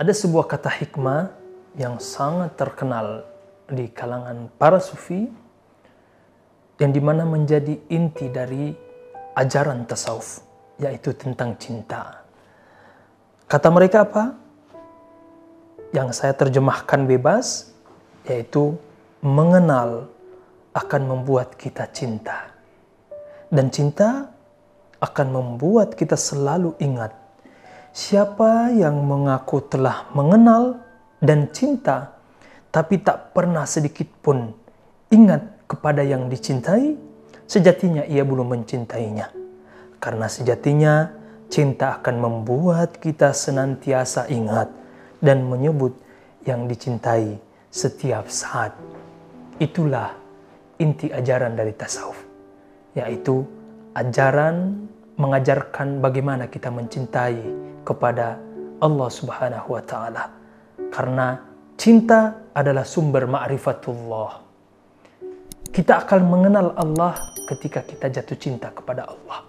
Ada sebuah kata hikmah yang sangat terkenal di kalangan para sufi yang di mana menjadi inti dari ajaran tasawuf yaitu tentang cinta. Kata mereka apa? Yang saya terjemahkan bebas yaitu mengenal akan membuat kita cinta. Dan cinta akan membuat kita selalu ingat Siapa yang mengaku telah mengenal dan cinta, tapi tak pernah sedikit pun ingat kepada yang dicintai, sejatinya ia belum mencintainya. Karena sejatinya cinta akan membuat kita senantiasa ingat dan menyebut yang dicintai setiap saat. Itulah inti ajaran dari tasawuf, yaitu ajaran mengajarkan bagaimana kita mencintai kepada Allah Subhanahu wa taala. Karena cinta adalah sumber ma'rifatullah. Kita akan mengenal Allah ketika kita jatuh cinta kepada Allah.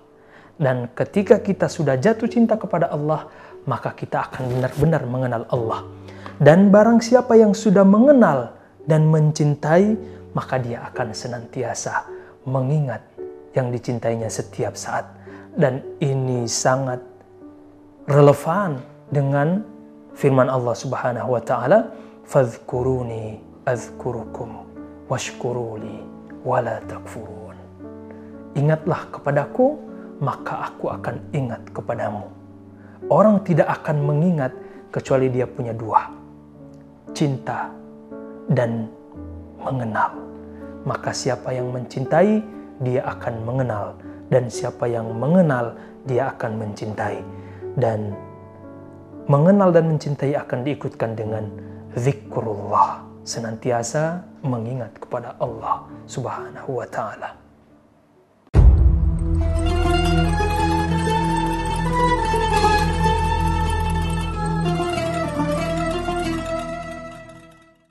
Dan ketika kita sudah jatuh cinta kepada Allah, maka kita akan benar-benar mengenal Allah. Dan barang siapa yang sudah mengenal dan mencintai, maka dia akan senantiasa mengingat yang dicintainya setiap saat. Dan ini sangat relevan dengan firman Allah Subhanahu wa taala, "Fadhkuruni azkurukum washkuruli wala takfurun." Ingatlah kepadaku, maka aku akan ingat kepadamu. Orang tidak akan mengingat kecuali dia punya dua. Cinta dan mengenal. Maka siapa yang mencintai, dia akan mengenal. Dan siapa yang mengenal, dia akan mencintai dan mengenal dan mencintai akan diikutkan dengan zikrullah senantiasa mengingat kepada Allah Subhanahu wa taala